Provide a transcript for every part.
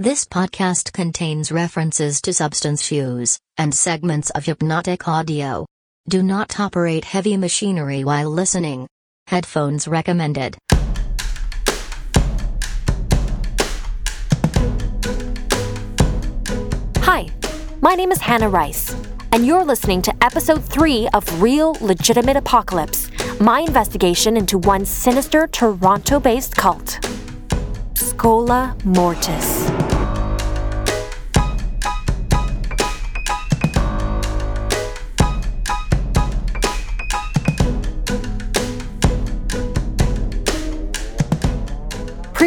This podcast contains references to substance use and segments of hypnotic audio. Do not operate heavy machinery while listening. Headphones recommended. Hi, my name is Hannah Rice, and you're listening to episode 3 of Real Legitimate Apocalypse, my investigation into one sinister Toronto based cult. Scola Mortis.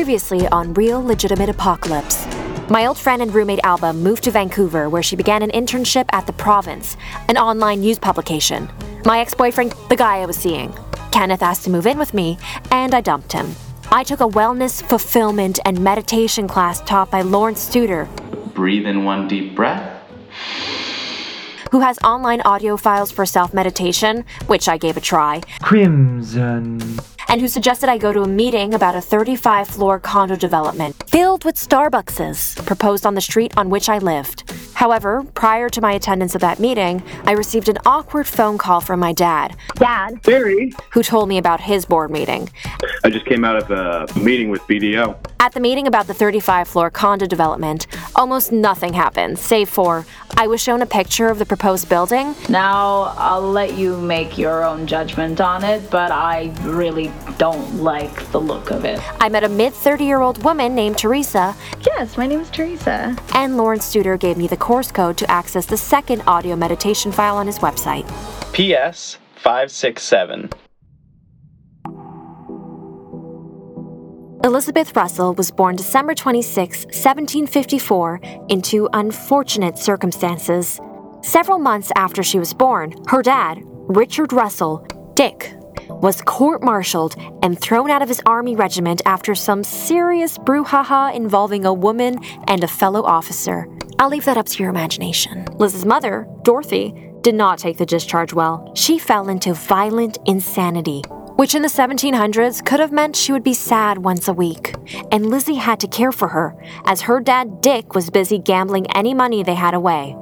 Previously on Real Legitimate Apocalypse. My old friend and roommate Alba moved to Vancouver, where she began an internship at The Province, an online news publication. My ex boyfriend, the guy I was seeing, Kenneth asked to move in with me, and I dumped him. I took a wellness, fulfillment, and meditation class taught by Lawrence Studer, Breathe in one deep breath. who has online audio files for self meditation, which I gave a try, Crimson. And who suggested I go to a meeting about a 35 floor condo development filled with Starbuckses proposed on the street on which I lived. However, prior to my attendance of that meeting, I received an awkward phone call from my dad, Dad. Barry. who told me about his board meeting. I just came out of a meeting with BDO. At the meeting about the 35 floor condo development, almost nothing happened, save for I was shown a picture of the proposed building, Now, I'll let you make your own judgment on it, but I really don't like the look of it. I met a mid 30 year old woman named Teresa, Yes, my name is Teresa. and Lawrence Studer gave me the course code to access the second audio meditation file on his website. PS 567. Elizabeth Russell was born December 26, 1754, into unfortunate circumstances. Several months after she was born, her dad, Richard Russell, Dick, was court martialed and thrown out of his army regiment after some serious brouhaha involving a woman and a fellow officer. I'll leave that up to your imagination. Liz's mother, Dorothy, did not take the discharge well. She fell into violent insanity, which in the 1700s could have meant she would be sad once a week. And Lizzie had to care for her, as her dad Dick was busy gambling any money they had away.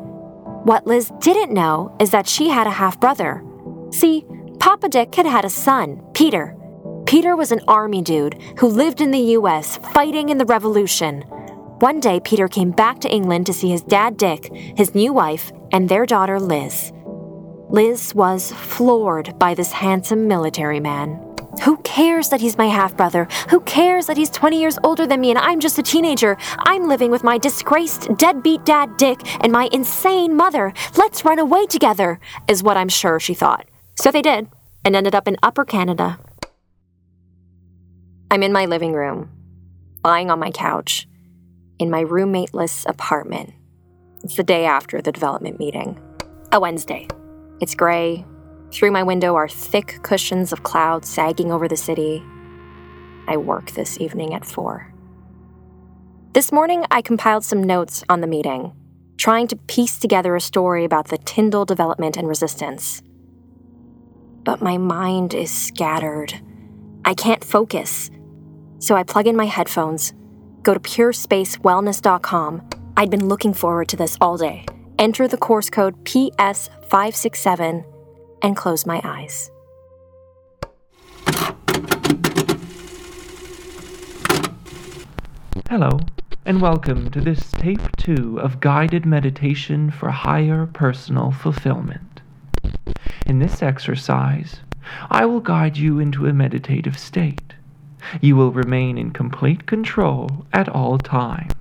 What Liz didn't know is that she had a half brother. See, Papa Dick had had a son, Peter. Peter was an army dude who lived in the US fighting in the Revolution. One day, Peter came back to England to see his dad Dick, his new wife, and their daughter Liz. Liz was floored by this handsome military man. Who cares that he's my half brother? Who cares that he's 20 years older than me and I'm just a teenager? I'm living with my disgraced, deadbeat dad, Dick, and my insane mother. Let's run away together, is what I'm sure she thought. So they did, and ended up in Upper Canada. I'm in my living room, lying on my couch, in my roommateless apartment. It's the day after the development meeting, a Wednesday. It's gray. Through my window are thick cushions of clouds sagging over the city. I work this evening at 4. This morning, I compiled some notes on the meeting, trying to piece together a story about the Tyndall development and resistance. But my mind is scattered. I can't focus. So I plug in my headphones, go to purespacewellness.com. I'd been looking forward to this all day. Enter the course code PS567 and close my eyes. Hello, and welcome to this tape two of Guided Meditation for Higher Personal Fulfillment. In this exercise, I will guide you into a meditative state. You will remain in complete control at all times.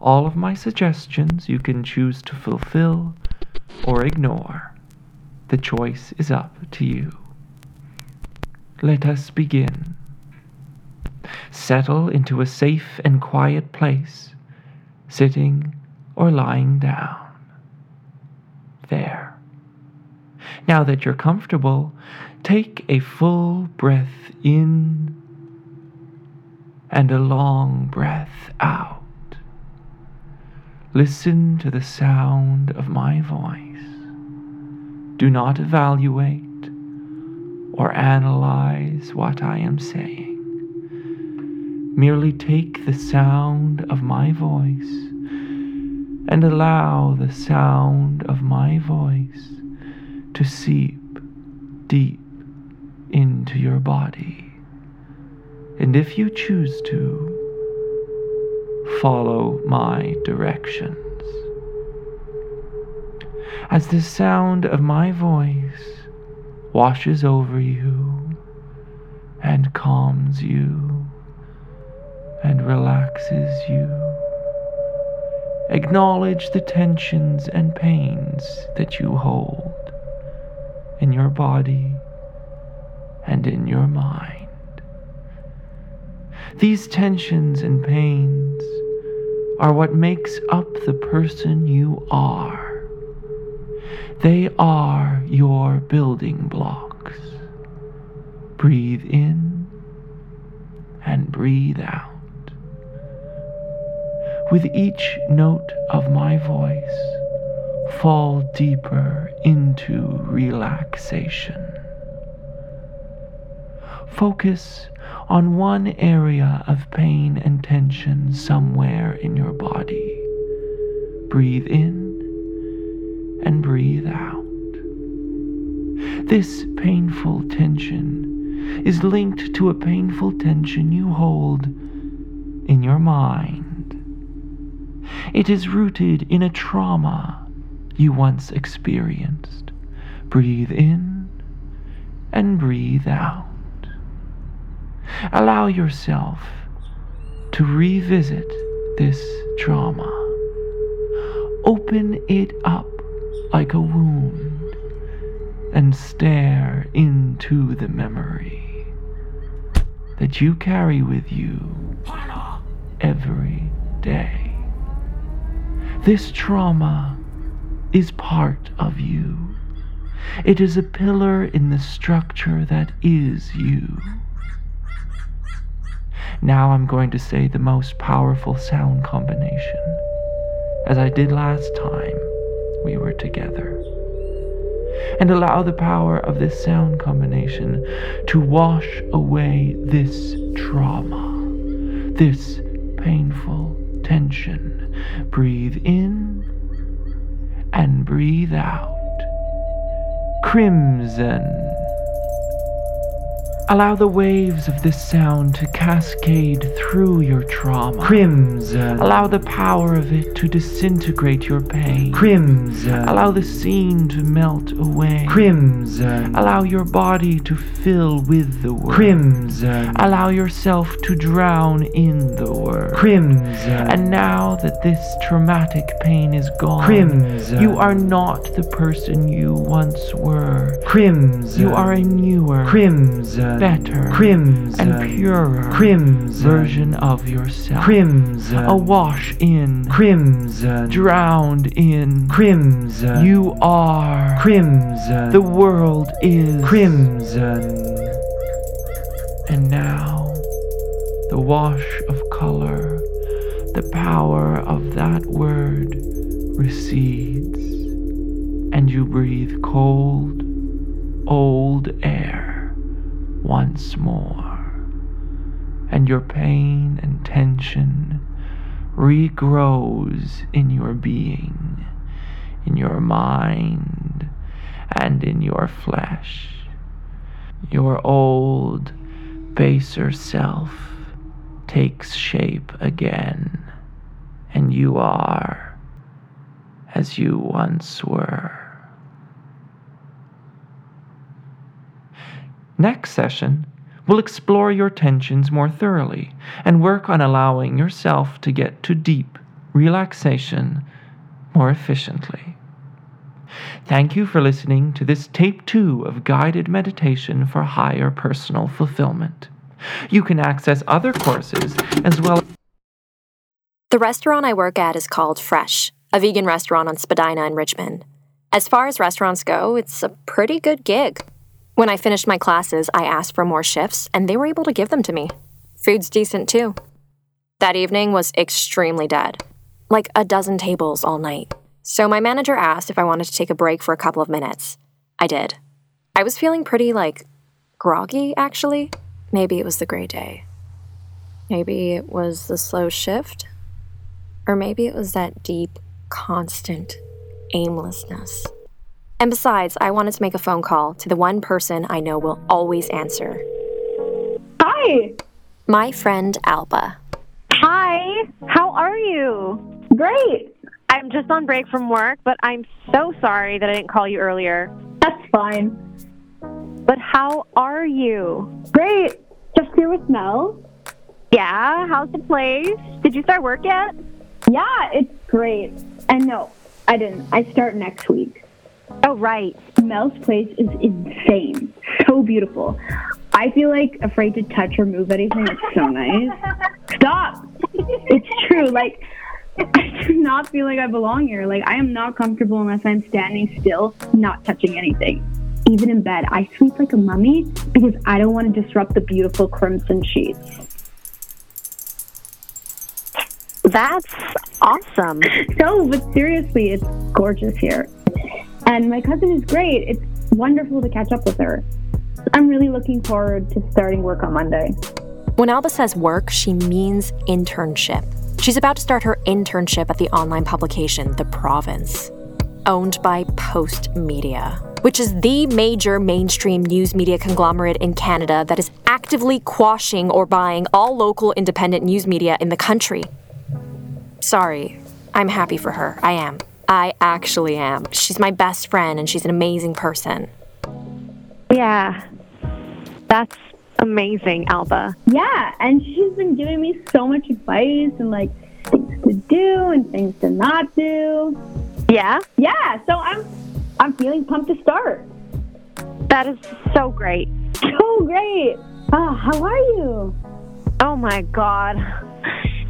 All of my suggestions you can choose to fulfill or ignore. The choice is up to you. Let us begin. Settle into a safe and quiet place, sitting or lying down. There. Now that you're comfortable, take a full breath in and a long breath out. Listen to the sound of my voice. Do not evaluate or analyze what I am saying. Merely take the sound of my voice and allow the sound of my voice to seep deep into your body. And if you choose to, follow my directions. As the sound of my voice washes over you and calms you and relaxes you. Acknowledge the tensions and pains that you hold in your body and in your mind. These tensions and pains are what makes up the person you are. They are your building blocks. Breathe in and breathe out. With each note of my voice, fall deeper into relaxation. Focus on one area of pain and tension somewhere in your body. Breathe in and breathe out. This painful tension is linked to a painful tension you hold in your mind. It is rooted in a trauma you once experienced. Breathe in and breathe out. Allow yourself to revisit this trauma. Open it up like a wound and stare into the memory that you carry with you every day. This trauma is part of you. It is a pillar in the structure that is you. Now I'm going to say the most powerful sound combination, as I did last time we were together. And allow the power of this sound combination to wash away this trauma, this painful tension. Breathe in and breathe out. Crimson. Allow the waves of this sound to cascade through your trauma. Crimson. Uh, Allow the power of it to disintegrate your pain. Crimson. Uh, Allow the scene to melt away. Crimson. Uh, Allow your body to fill with the word. Crimson. Allow yourself to drown in the word. Crimson. And now that this traumatic pain is gone, Crimson. You are not the person you once were. Crimson. You are a newer, Crimson better, crimson, and purer, crimson version of yourself, crimson, awash in, crimson, drowned in, crimson. You are crimson. The world is crimson. And now, the wash of color, the power of that word recedes, and you breathe cold, old air once more, and your pain and tension regrows in your being, in your mind, and in your flesh. Your old, baser self takes shape again, and you are as you once were. Next session, we'll explore your tensions more thoroughly and work on allowing yourself to get to deep relaxation more efficiently. Thank you for listening to this tape two of guided meditation for higher personal fulfillment. You can access other courses as well. The restaurant I work at is called Fresh, a vegan restaurant on Spadina in Richmond. As far as restaurants go, it's a pretty good gig. When I finished my classes, I asked for more shifts, and they were able to give them to me. Food's decent too. That evening was extremely dead like a dozen tables all night. So my manager asked if I wanted to take a break for a couple of minutes. I did. I was feeling pretty, like, groggy, actually. Maybe it was the gray day. Maybe it was the slow shift? Or maybe it was that deep, constant aimlessness. And besides, I wanted to make a phone call to the one person I know will always answer Hi. my friend Alba. Hi, how are you? Great. I'm just on break from work, but I'm so sorry that I didn't call you earlier. That's fine. But how are you? Great. Just here with Mel. Yeah, how's the place? Did you start work yet? Yeah, it's great. And no, I didn't. I start next week. Oh, right. Mel's place is insane. So beautiful. I feel like afraid to touch or move anything. It's so nice. Stop. It's true. Like, I do not feel like I belong here. Like, I am not comfortable unless I'm standing still, not touching anything. Even in bed, I sleep like a mummy because I don't want to disrupt the beautiful crimson sheets. That's awesome. No, but seriously, it's gorgeous here. And my cousin is great. It's wonderful to catch up with her. I'm really looking forward to starting work on Monday. When Alba says work, she means internship. She's about to start her internship at the online publication, The Province, owned by Postmedia, which is the major mainstream news media conglomerate in Canada that is actively quashing or buying all local independent news media in the country. Sorry, I'm happy for her. I am. I actually am. She's my best friend and she's an amazing person. Yeah, that's amazing, Alba. Yeah, and she's been giving me so much advice and like things to do and things to not do. Yeah, Yeah, so I'm I'm feeling pumped to start. that is so great. So great. Ah, how are you? Oh my god.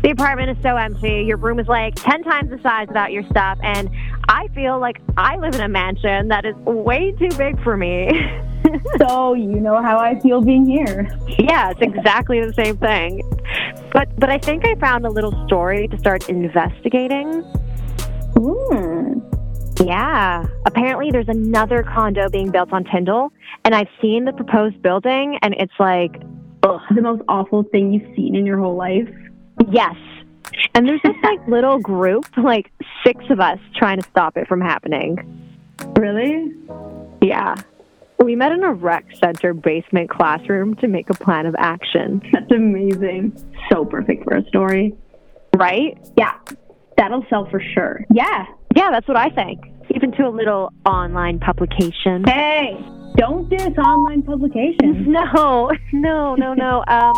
The apartment is so empty. Your room is like 10 times the size without your stuff. And I feel like I live in a mansion that is way too big for me. So you know how I feel being here. yeah, it's exactly the same thing. But but I think I found a little story to start investigating. Hmm. Yeah. Apparently there's another condo being built on Tyndall and I've seen the proposed building and it's like ugh, The most awful thing you've seen in your whole life. Yes. And there's this like little group, like six of us trying to stop it from happening. Really? Yeah. We met in a rec center basement classroom to make a plan of action, That's amazing. So perfect for a story. right? Yeah. That'll sell for sure. Yeah. Yeah, that's what I think. Even to a little online publication. Hey, don't diss online publications. No, no, no, no. Um,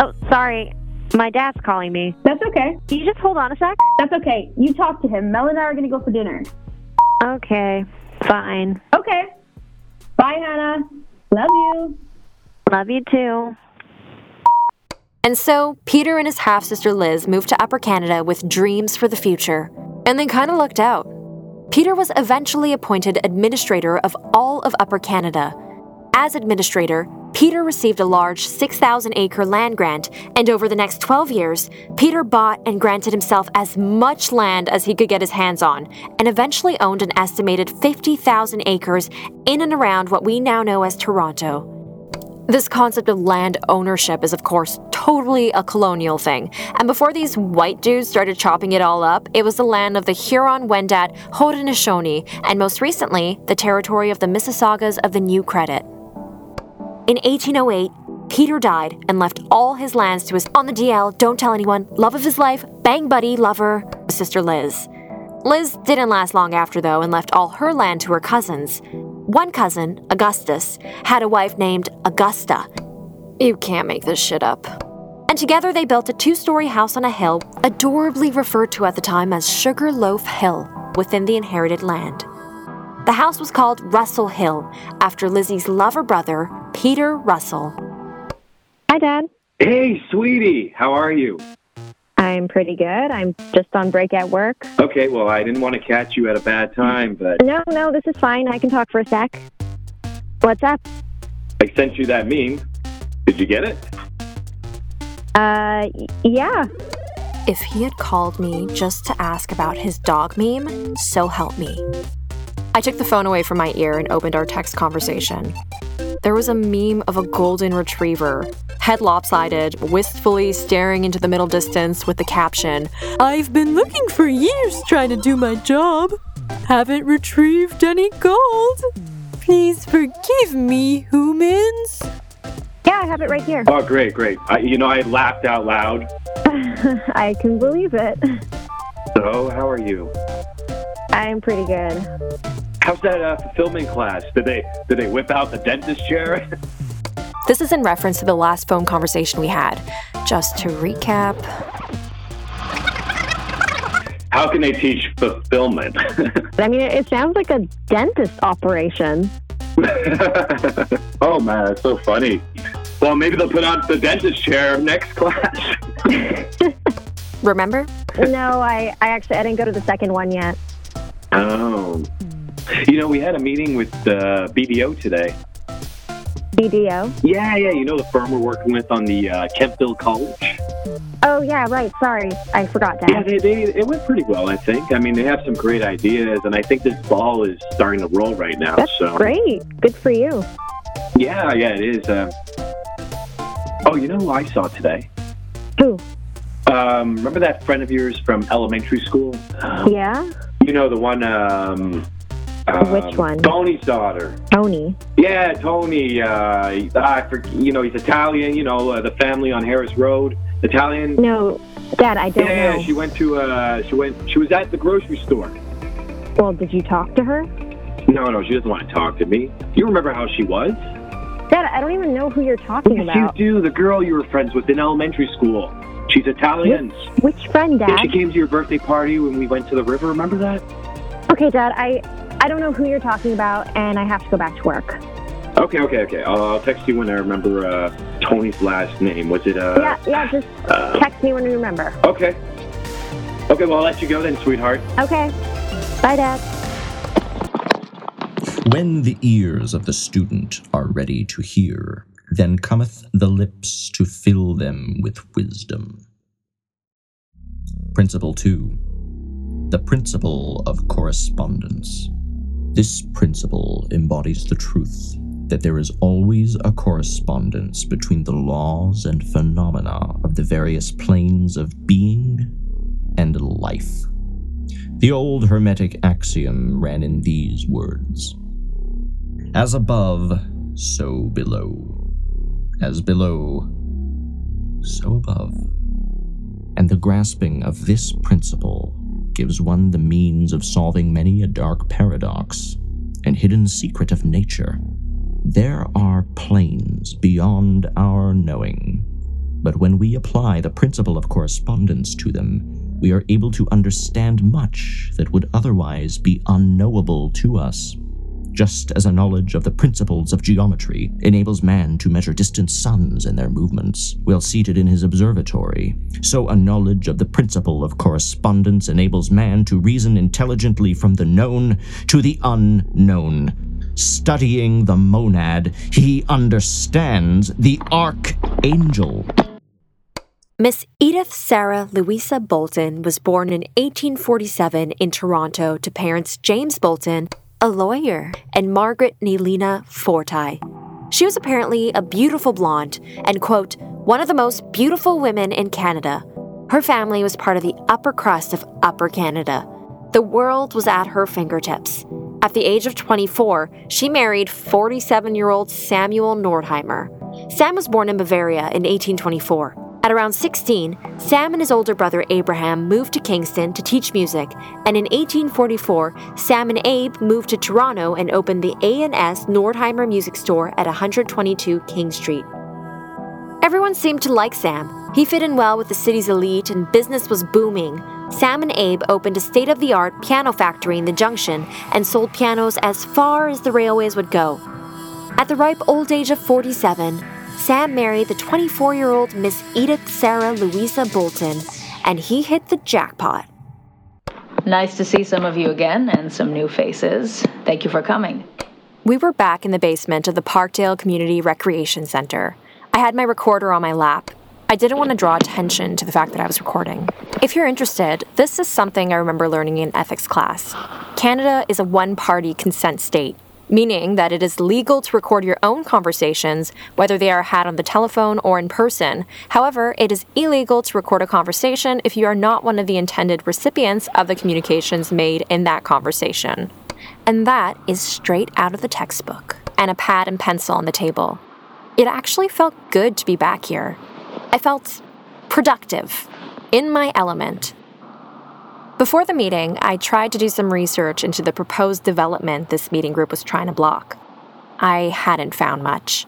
oh, sorry. My dad's calling me. That's okay. Can you just hold on a sec? That's okay. You talk to him. Mel and I are going to go for dinner. Okay, fine. Okay. Bye, Hannah. Love you. Love you too. And so, Peter and his half sister Liz moved to Upper Canada with dreams for the future. And they kind of looked out. Peter was eventually appointed administrator of all of Upper Canada. As administrator, Peter received a large 6,000 acre land grant, and over the next 12 years, Peter bought and granted himself as much land as he could get his hands on, and eventually owned an estimated 50,000 acres in and around what we now know as Toronto. This concept of land ownership is, of course, totally a colonial thing. And before these white dudes started chopping it all up, it was the land of the Huron, Wendat, Haudenosaunee, and most recently, the territory of the Mississaugas of the New Credit. In 1808, Peter died and left all his lands to his on the DL, don't tell anyone, love of his life, bang buddy, lover, sister Liz. Liz didn't last long after, though, and left all her land to her cousins. One cousin, Augustus, had a wife named Augusta. You can't make this shit up. And together they built a two story house on a hill, adorably referred to at the time as Sugarloaf Hill, within the inherited land. The house was called Russell Hill, after Lizzie's lover brother, Peter Russell. Hi, Dad. Hey, sweetie, how are you? I'm pretty good. I'm just on break at work. Okay, well, I didn't want to catch you at a bad time, but No, no, this is fine. I can talk for a sec. What's up? I sent you that meme. Did you get it? Uh, yeah. If he had called me just to ask about his dog meme, so help me. I took the phone away from my ear and opened our text conversation. there was a meme of a golden retriever, head lopsided, wistfully staring into the middle distance with the caption I've been looking for years trying to do my job. Haven't retrieved any gold. Please forgive me, humans. Yeah, I have it right here. Oh, great, great. I, you know, I laughed out loud. I can believe it. So, how are you? I'm pretty good. How's that uh, fulfillment class? Did they did they whip out the dentist chair? This is in reference to the last phone conversation we had. Just to recap. How can they teach fulfillment? I mean, it sounds like a dentist operation. oh man, that's so funny. Well, maybe they'll put out the dentist chair next class. Remember? no, I, I actually I didn't go to the second one yet. Oh. You know, we had a meeting with uh, BDO today. BDO. Yeah, yeah. You know the firm we're working with on the uh, Kemptville College. Oh yeah, right. Sorry, I forgot that. Yeah, they, they it went pretty well. I think. I mean, they have some great ideas, and I think this ball is starting to roll right now. That's so great. Good for you. yeah, yeah, it is. Uh, oh, you know who I saw today? Who? Um, remember that friend of yours from elementary school? Um, Yeah. You know the one. Um, Which um, one? Tony's daughter. Tony. Yeah, Tony. Uh, I forg you know, he's Italian. You know, uh, the family on Harris Road. Italian. No, Dad, I don't yeah, know. she went to. Uh, she went. She was at the grocery store. Well, did you talk to her? No, no, she doesn't want to talk to me. You remember how she was? Dad, I don't even know who you're talking Yes, about. you do. The girl you were friends with in elementary school. She's Italian. Which friend, Yeah, Dad? she came to your birthday party when we went to the river. Remember that? Okay, Dad, I I don't know who you're talking about, and I have to go back to work. Okay, okay, okay. I'll, I'll text you when I remember uh, Tony's last name. Was it? Uh, yeah, yeah, just uh, text me when you remember. Okay. Okay, well, I'll let you go then, sweetheart. Okay. Bye, Dad. When the ears of the student are ready to hear, then cometh the lips to fill them with wisdom. Principle 2 The Principle of Correspondence. This principle embodies the truth that there is always a correspondence between the laws and phenomena of the various planes of being and life. The old Hermetic axiom ran in these words As above, so below. As below, so above. And the grasping of this principle gives one the means of solving many a dark paradox and hidden secret of nature. There are planes beyond our knowing, but when we apply the principle of correspondence to them, we are able to understand much that would otherwise be unknowable to us. Just as a knowledge of the principles of geometry enables man to measure distant suns and their movements while seated in his observatory, so a knowledge of the principle of correspondence enables man to reason intelligently from the known to the unknown. Studying the monad, he understands the archangel. Miss Edith Sarah Louisa Boulton was born in 1847 in Toronto to parents James Boulton, a lawyer, and Margaret Nelina Forti. She was apparently a beautiful blonde and, quote, one of the most beautiful women in Canada. Her family was part of the upper crust of Upper Canada. The world was at her fingertips. At the age of 24, she married 47 year old Samuel Nordheimer. Sam was born in Bavaria in 1824. At around 16, Sam and his older brother Abraham moved to Kingston to teach music, and in 1844, Sam and Abe moved to Toronto and opened the A&S Nordheimer Music Store at 122 King Street. Everyone seemed to like Sam. He fit in well with the city's elite and business was booming. Sam and Abe opened a state of the art piano factory in the junction and sold pianos as far as the railways would go. At the ripe old age of 47, Sam married the 24 year old Miss Edith Sarah Louisa Boulton, and he hit the jackpot. Nice to see some of you again and some new faces. Thank you for coming. We were back in the basement of the Parkdale Community Recreation Center. I had my recorder on my lap. I didn't want to draw attention to the fact that I was recording. If you're interested, this is something I remember learning in ethics class. Canada is a one party consent state. Meaning that it is legal to record your own conversations, whether they are had on the telephone or in person. However, it is illegal to record a conversation if you are not one of the intended recipients of the communications made in that conversation. And that is straight out of the textbook, and a pad and pencil on the table. It actually felt good to be back here. I felt productive, in my element. Before the meeting, I tried to do some research into the proposed development this meeting group was trying to block. I hadn't found much.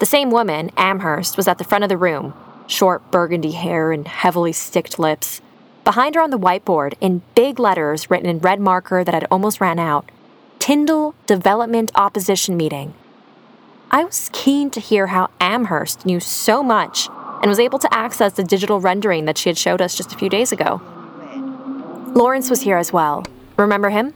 The same woman, Amherst, was at the front of the room, short burgundy hair and heavily sticked lips. Behind her on the whiteboard, in big letters written in red marker that had almost ran out, Tyndall Development Opposition Meeting. I was keen to hear how Amherst knew so much and was able to access the digital rendering that she had showed us just a few days ago. Lawrence was here as well. Remember him?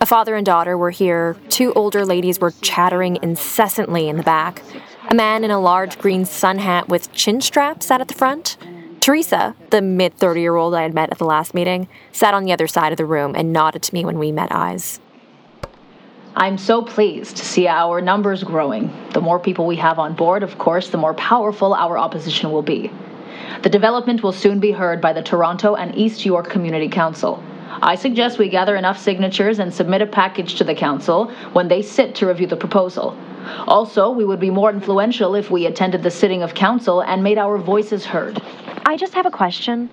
A father and daughter were here. Two older ladies were chattering incessantly in the back. A man in a large green sun hat with chin straps sat at the front. Teresa, the mid 30 year old I had met at the last meeting, sat on the other side of the room and nodded to me when we met eyes. I'm so pleased to see our numbers growing. The more people we have on board, of course, the more powerful our opposition will be. The development will soon be heard by the Toronto and East York Community Council. I suggest we gather enough signatures and submit a package to the council when they sit to review the proposal. Also, we would be more influential if we attended the sitting of council and made our voices heard. I just have a question.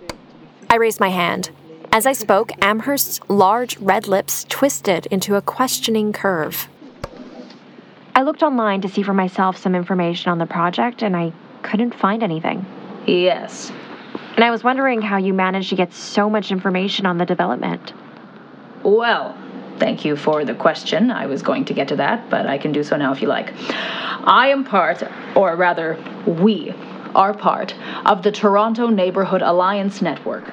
I raised my hand. As I spoke, Amherst's large red lips twisted into a questioning curve. I looked online to see for myself some information on the project, and I couldn't find anything. Yes. And I was wondering how you managed to get so much information on the development. Well, thank you for the question. I was going to get to that, but I can do so now if you like. I am part, or rather, we are part of the Toronto Neighborhood Alliance Network.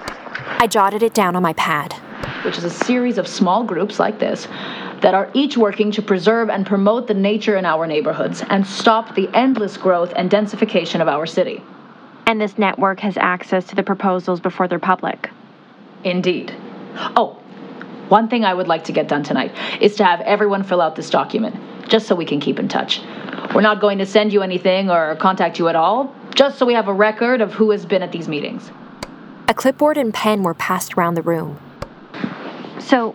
I jotted it down on my pad. Which is a series of small groups like this that are each working to preserve and promote the nature in our neighborhoods and stop the endless growth and densification of our city. And this network has access to the proposals before they're public. Indeed. Oh, one thing I would like to get done tonight is to have everyone fill out this document, just so we can keep in touch. We're not going to send you anything or contact you at all, just so we have a record of who has been at these meetings. A clipboard and pen were passed around the room. So,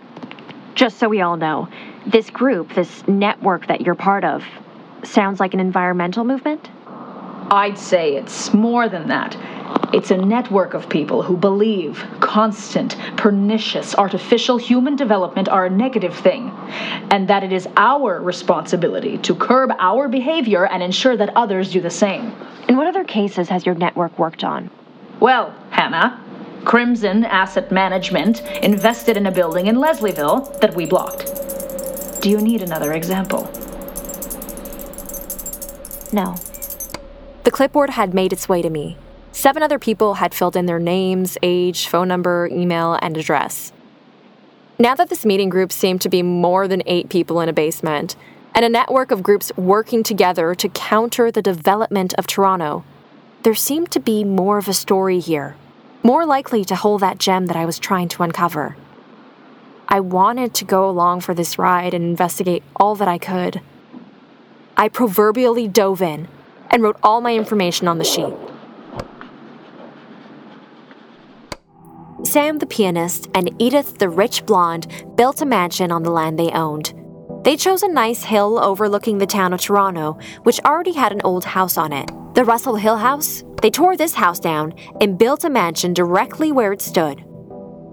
just so we all know, this group, this network that you're part of, sounds like an environmental movement? I'd say it's more than that. It's a network of people who believe constant, pernicious, artificial human development are a negative thing, and that it is our responsibility to curb our behavior and ensure that others do the same. And what other cases has your network worked on? Well, Hannah, Crimson Asset Management invested in a building in Leslieville that we blocked. Do you need another example? No. The clipboard had made its way to me. Seven other people had filled in their names, age, phone number, email, and address. Now that this meeting group seemed to be more than eight people in a basement, and a network of groups working together to counter the development of Toronto, there seemed to be more of a story here, more likely to hold that gem that I was trying to uncover. I wanted to go along for this ride and investigate all that I could. I proverbially dove in and wrote all my information on the sheet. Sam the pianist and Edith the rich blonde built a mansion on the land they owned. They chose a nice hill overlooking the town of Toronto, which already had an old house on it. The Russell Hill House? They tore this house down and built a mansion directly where it stood.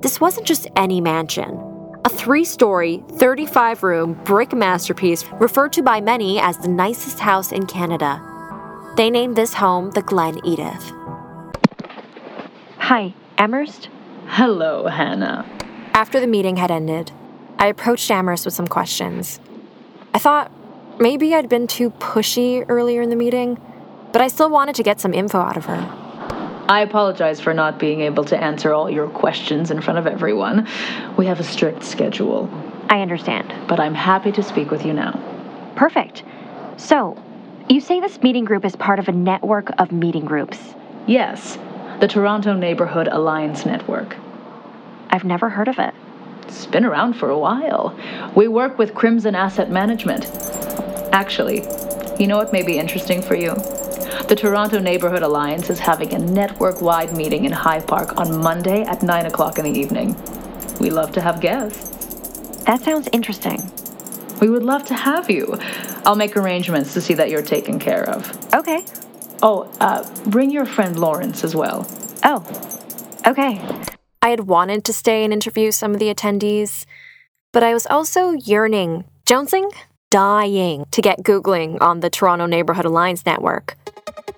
This wasn't just any mansion. A three story, 35 room brick masterpiece referred to by many as the nicest house in Canada. They named this home the Glen Edith. Hi, Amherst? Hello, Hannah. After the meeting had ended, I approached Amherst with some questions. I thought maybe I'd been too pushy earlier in the meeting, but I still wanted to get some info out of her. I apologize for not being able to answer all your questions in front of everyone. We have a strict schedule. I understand. But I'm happy to speak with you now. Perfect. So, you say this meeting group is part of a network of meeting groups? Yes, the Toronto Neighborhood Alliance Network. I've never heard of it. It's been around for a while. We work with Crimson Asset Management. Actually, you know what may be interesting for you? The Toronto Neighborhood Alliance is having a network wide meeting in High Park on Monday at 9 o'clock in the evening. We love to have guests. That sounds interesting. We would love to have you. I'll make arrangements to see that you're taken care of. Okay. Oh, uh, bring your friend Lawrence as well. Oh, okay. I had wanted to stay and interview some of the attendees, but I was also yearning, jonesing, dying to get Googling on the Toronto Neighborhood Alliance Network.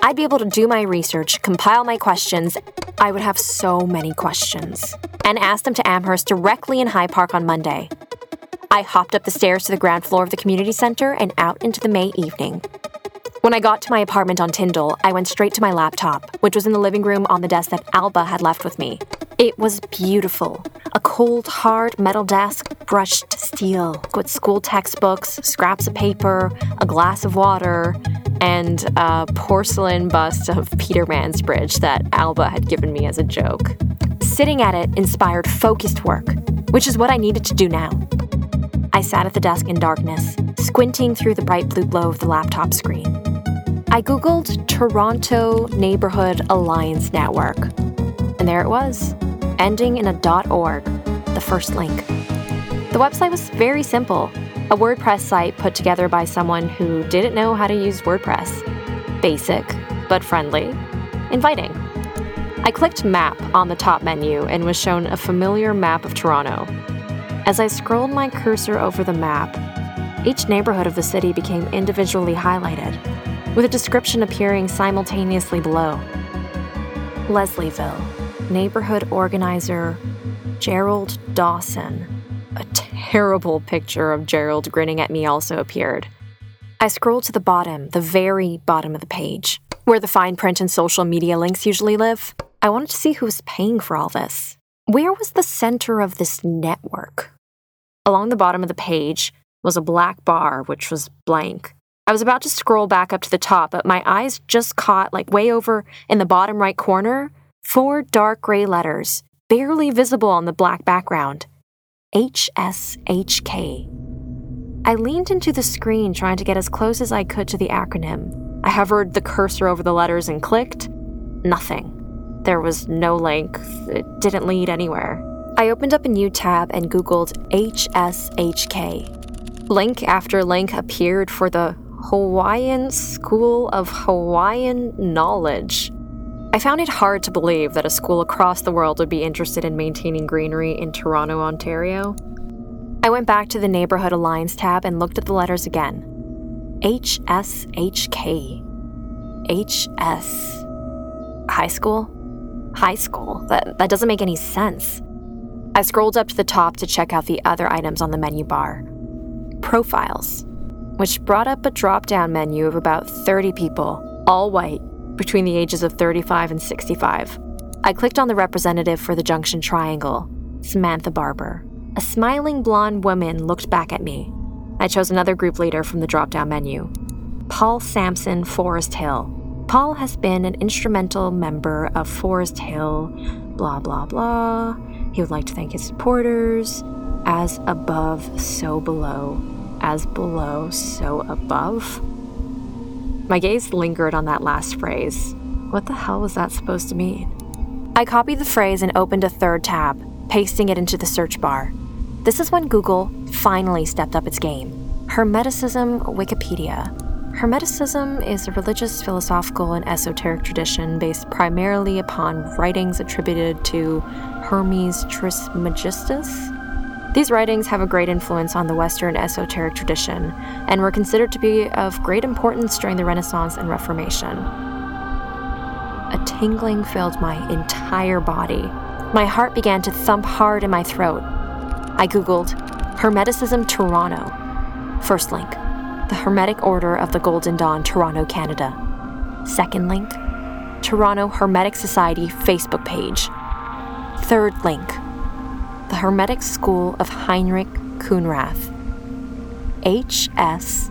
I'd be able to do my research, compile my questions. I would have so many questions. And ask them to Amherst directly in High Park on Monday. I hopped up the stairs to the ground floor of the community center and out into the May evening. When I got to my apartment on Tyndall, I went straight to my laptop, which was in the living room on the desk that Alba had left with me. It was beautiful. A cold, hard metal desk, brushed steel, with school textbooks, scraps of paper, a glass of water, and a porcelain bust of Peter Mansbridge that Alba had given me as a joke. Sitting at it inspired focused work, which is what I needed to do now. I sat at the desk in darkness, squinting through the bright blue glow of the laptop screen. I Googled Toronto Neighborhood Alliance Network, and there it was, ending in a .org, the first link. The website was very simple, a WordPress site put together by someone who didn't know how to use WordPress. Basic, but friendly, inviting. I clicked Map on the top menu and was shown a familiar map of Toronto. As I scrolled my cursor over the map, each neighborhood of the city became individually highlighted, with a description appearing simultaneously below. Leslieville, neighborhood organizer Gerald Dawson. A terrible picture of Gerald grinning at me also appeared. I scrolled to the bottom, the very bottom of the page, where the fine print and social media links usually live. I wanted to see who was paying for all this. Where was the center of this network? Along the bottom of the page was a black bar, which was blank. I was about to scroll back up to the top, but my eyes just caught, like way over in the bottom right corner, four dark gray letters, barely visible on the black background HSHK. I leaned into the screen trying to get as close as I could to the acronym. I hovered the cursor over the letters and clicked. Nothing. There was no link, it didn't lead anywhere. I opened up a new tab and Googled HSHK. Link after link appeared for the Hawaiian School of Hawaiian Knowledge. I found it hard to believe that a school across the world would be interested in maintaining greenery in Toronto, Ontario. I went back to the Neighborhood Alliance tab and looked at the letters again. HSHK. HS. High school? High school? That, that doesn't make any sense. I scrolled up to the top to check out the other items on the menu bar. Profiles, which brought up a drop down menu of about 30 people, all white, between the ages of 35 and 65. I clicked on the representative for the Junction Triangle, Samantha Barber. A smiling blonde woman looked back at me. I chose another group leader from the drop down menu Paul Sampson, Forest Hill. Paul has been an instrumental member of Forest Hill, blah, blah, blah. He would like to thank his supporters. As above, so below. As below, so above. My gaze lingered on that last phrase. What the hell was that supposed to mean? I copied the phrase and opened a third tab, pasting it into the search bar. This is when Google finally stepped up its game. Hermeticism Wikipedia. Hermeticism is a religious, philosophical, and esoteric tradition based primarily upon writings attributed to Hermes Trismegistus. These writings have a great influence on the Western esoteric tradition and were considered to be of great importance during the Renaissance and Reformation. A tingling filled my entire body. My heart began to thump hard in my throat. I Googled Hermeticism Toronto. First link The Hermetic Order of the Golden Dawn, Toronto, Canada. Second link Toronto Hermetic Society Facebook page. Third link The Hermetic School of Heinrich Khunrath. HSHK.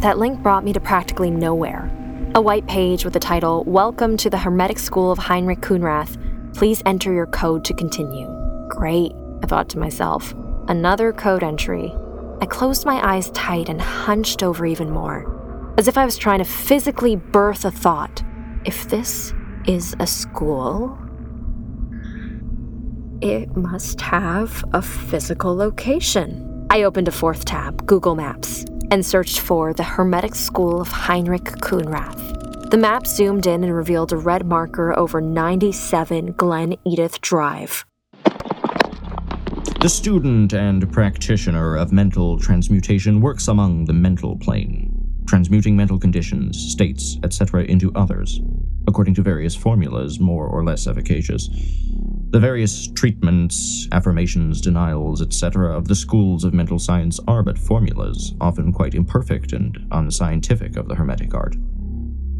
That link brought me to practically nowhere. A white page with the title Welcome to the Hermetic School of Heinrich Khunrath. Please enter your code to continue. Great, I thought to myself. Another code entry. I closed my eyes tight and hunched over even more, as if I was trying to physically birth a thought. If this is a school, it must have a physical location. I opened a fourth tab, Google Maps, and searched for the Hermetic School of Heinrich Khunrath. The map zoomed in and revealed a red marker over 97 Glen Edith Drive. The student and practitioner of mental transmutation works among the mental plane, transmuting mental conditions, states, etc. into others, according to various formulas more or less efficacious. The various treatments, affirmations, denials, etc., of the schools of mental science are but formulas, often quite imperfect and unscientific of the Hermetic art.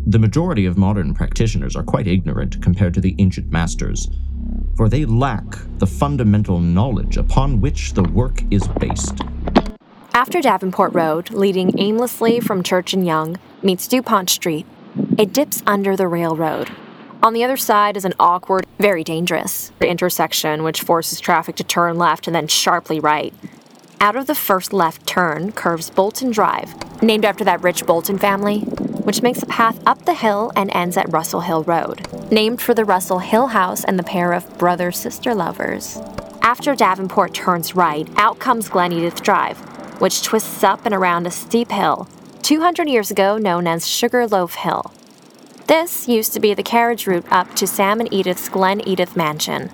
The majority of modern practitioners are quite ignorant compared to the ancient masters, for they lack the fundamental knowledge upon which the work is based. After Davenport Road, leading aimlessly from Church and Yonge, meets DuPont Street, it dips under the railroad, on the other side is an awkward, very dangerous intersection which forces traffic to turn left and then sharply right. Out of the first left turn curves Boulton Drive, named after that rich Boulton family, which makes a path up the hill and ends at Russell Hill Road, named for the Russell Hill House and the pair of brother sister lovers. After Davenport turns right, out comes Glen Edith Drive, which twists up and around a steep hill, 200 years ago known as Sugarloaf Hill. This used to be the carriage route up to Sam and Edith's Glen Edith mansion.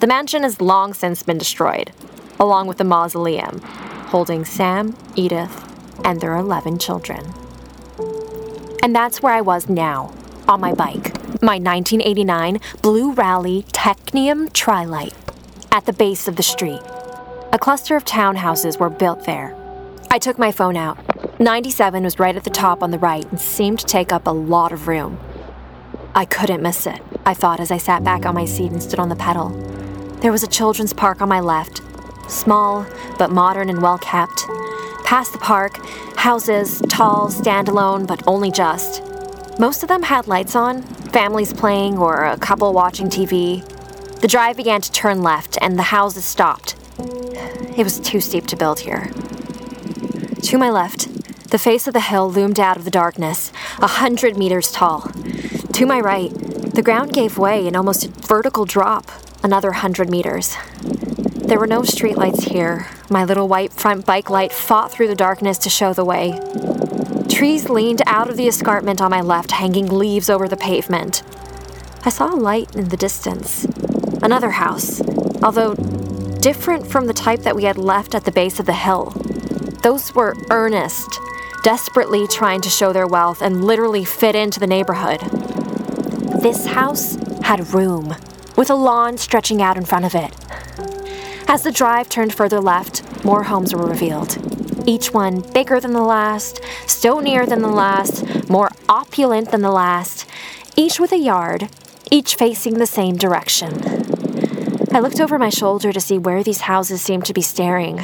The mansion has long since been destroyed, along with the mausoleum, holding Sam, Edith, and their 11 children. And that's where I was now, on my bike, my 1989 Blue Raleigh Technium Trilight, at the base of the street. A cluster of townhouses were built there. I took my phone out. 97 was right at the top on the right and seemed to take up a lot of room. I couldn't miss it, I thought as I sat back on my seat and stood on the pedal. There was a children's park on my left, small but modern and well kept. Past the park, houses, tall, standalone, but only just. Most of them had lights on, families playing, or a couple watching TV. The drive began to turn left, and the houses stopped. It was too steep to build here. To my left, the face of the hill loomed out of the darkness, a hundred meters tall. To my right, the ground gave way in almost a vertical drop, another hundred meters. There were no streetlights here. My little white front bike light fought through the darkness to show the way. Trees leaned out of the escarpment on my left, hanging leaves over the pavement. I saw a light in the distance. Another house, although different from the type that we had left at the base of the hill. Those were earnest, desperately trying to show their wealth and literally fit into the neighborhood. This house had room, with a lawn stretching out in front of it. As the drive turned further left, more homes were revealed. Each one bigger than the last, stonier than the last, more opulent than the last, each with a yard, each facing the same direction. I looked over my shoulder to see where these houses seemed to be staring,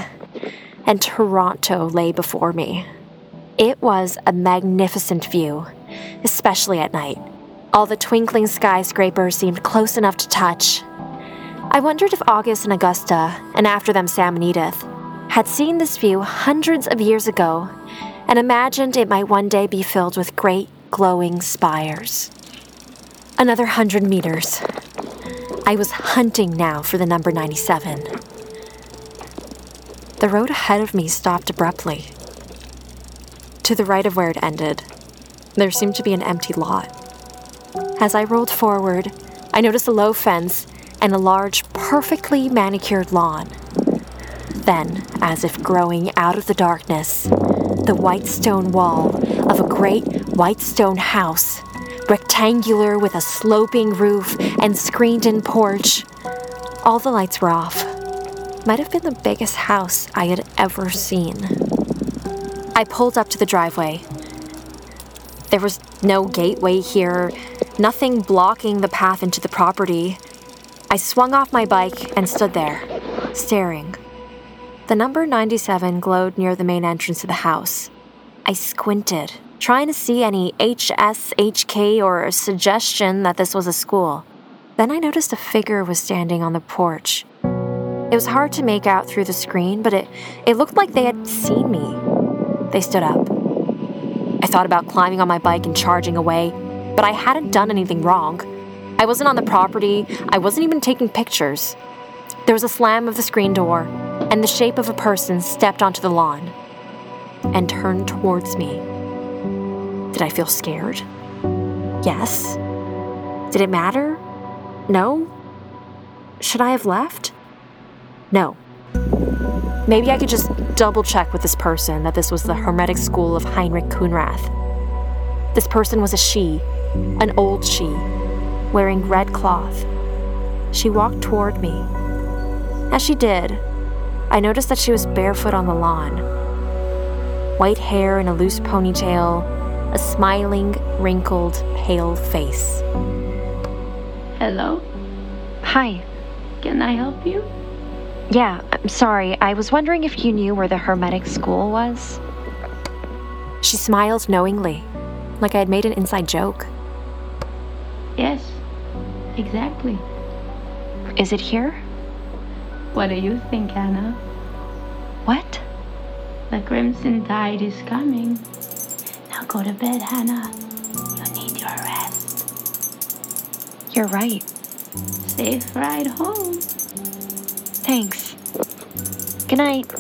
and Toronto lay before me. It was a magnificent view, especially at night. All the twinkling skyscrapers seemed close enough to touch. I wondered if August and Augusta, and after them Sam and Edith, had seen this view hundreds of years ago and imagined it might one day be filled with great glowing spires. Another hundred meters. I was hunting now for the number 97. The road ahead of me stopped abruptly. To the right of where it ended, there seemed to be an empty lot. As I rolled forward, I noticed a low fence and a large, perfectly manicured lawn. Then, as if growing out of the darkness, the white stone wall of a great white stone house, rectangular with a sloping roof and screened in porch. All the lights were off. Might have been the biggest house I had ever seen. I pulled up to the driveway. There was no gateway here, nothing blocking the path into the property. I swung off my bike and stood there, staring. The number 97 glowed near the main entrance of the house. I squinted, trying to see any HSHK or suggestion that this was a school. Then I noticed a figure was standing on the porch. It was hard to make out through the screen, but it, it looked like they had seen me. They stood up. I thought about climbing on my bike and charging away, but I hadn't done anything wrong. I wasn't on the property, I wasn't even taking pictures. There was a slam of the screen door, and the shape of a person stepped onto the lawn and turned towards me. Did I feel scared? Yes. Did it matter? No. Should I have left? No. Maybe I could just double check with this person that this was the Hermetic School of Heinrich Khunrath. This person was a she, an old she, wearing red cloth. She walked toward me. As she did, I noticed that she was barefoot on the lawn. White hair in a loose ponytail, a smiling, wrinkled, pale face. Hello? Hi. Can I help you? Yeah, I'm sorry. I was wondering if you knew where the Hermetic School was. She smiled knowingly, like I had made an inside joke. Yes, exactly. Is it here? What do you think, Anna? What? The Crimson Tide is coming. Now go to bed, Hannah. You need your rest. You're right. Safe ride home. Thanks. Good night.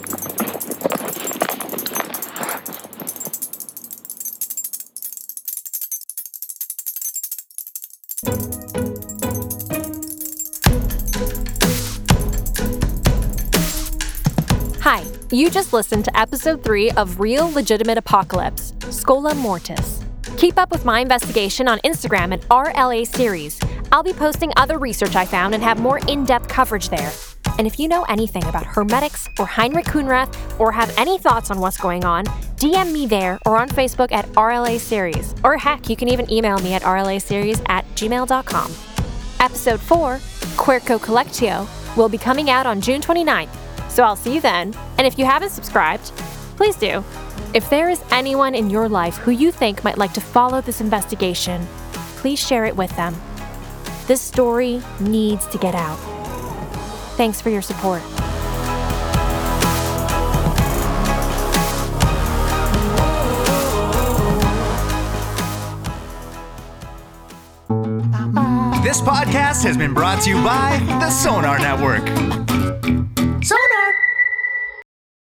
Hi, you just listened to episode 3 of Real Legitimate Apocalypse Scola Mortis. Keep up with my investigation on Instagram at RLA Series. I'll be posting other research I found and have more in depth coverage there. And if you know anything about Hermetics or Heinrich Khunrath or have any thoughts on what's going on, DM me there or on Facebook at RLA Series. Or heck, you can even email me at rlaseries at gmail.com. Episode 4, Querco Collectio, will be coming out on June 29th. So I'll see you then. And if you haven't subscribed, please do. If there is anyone in your life who you think might like to follow this investigation, please share it with them. This story needs to get out. Thanks for your support. This podcast has been brought to you by the Sonar Network.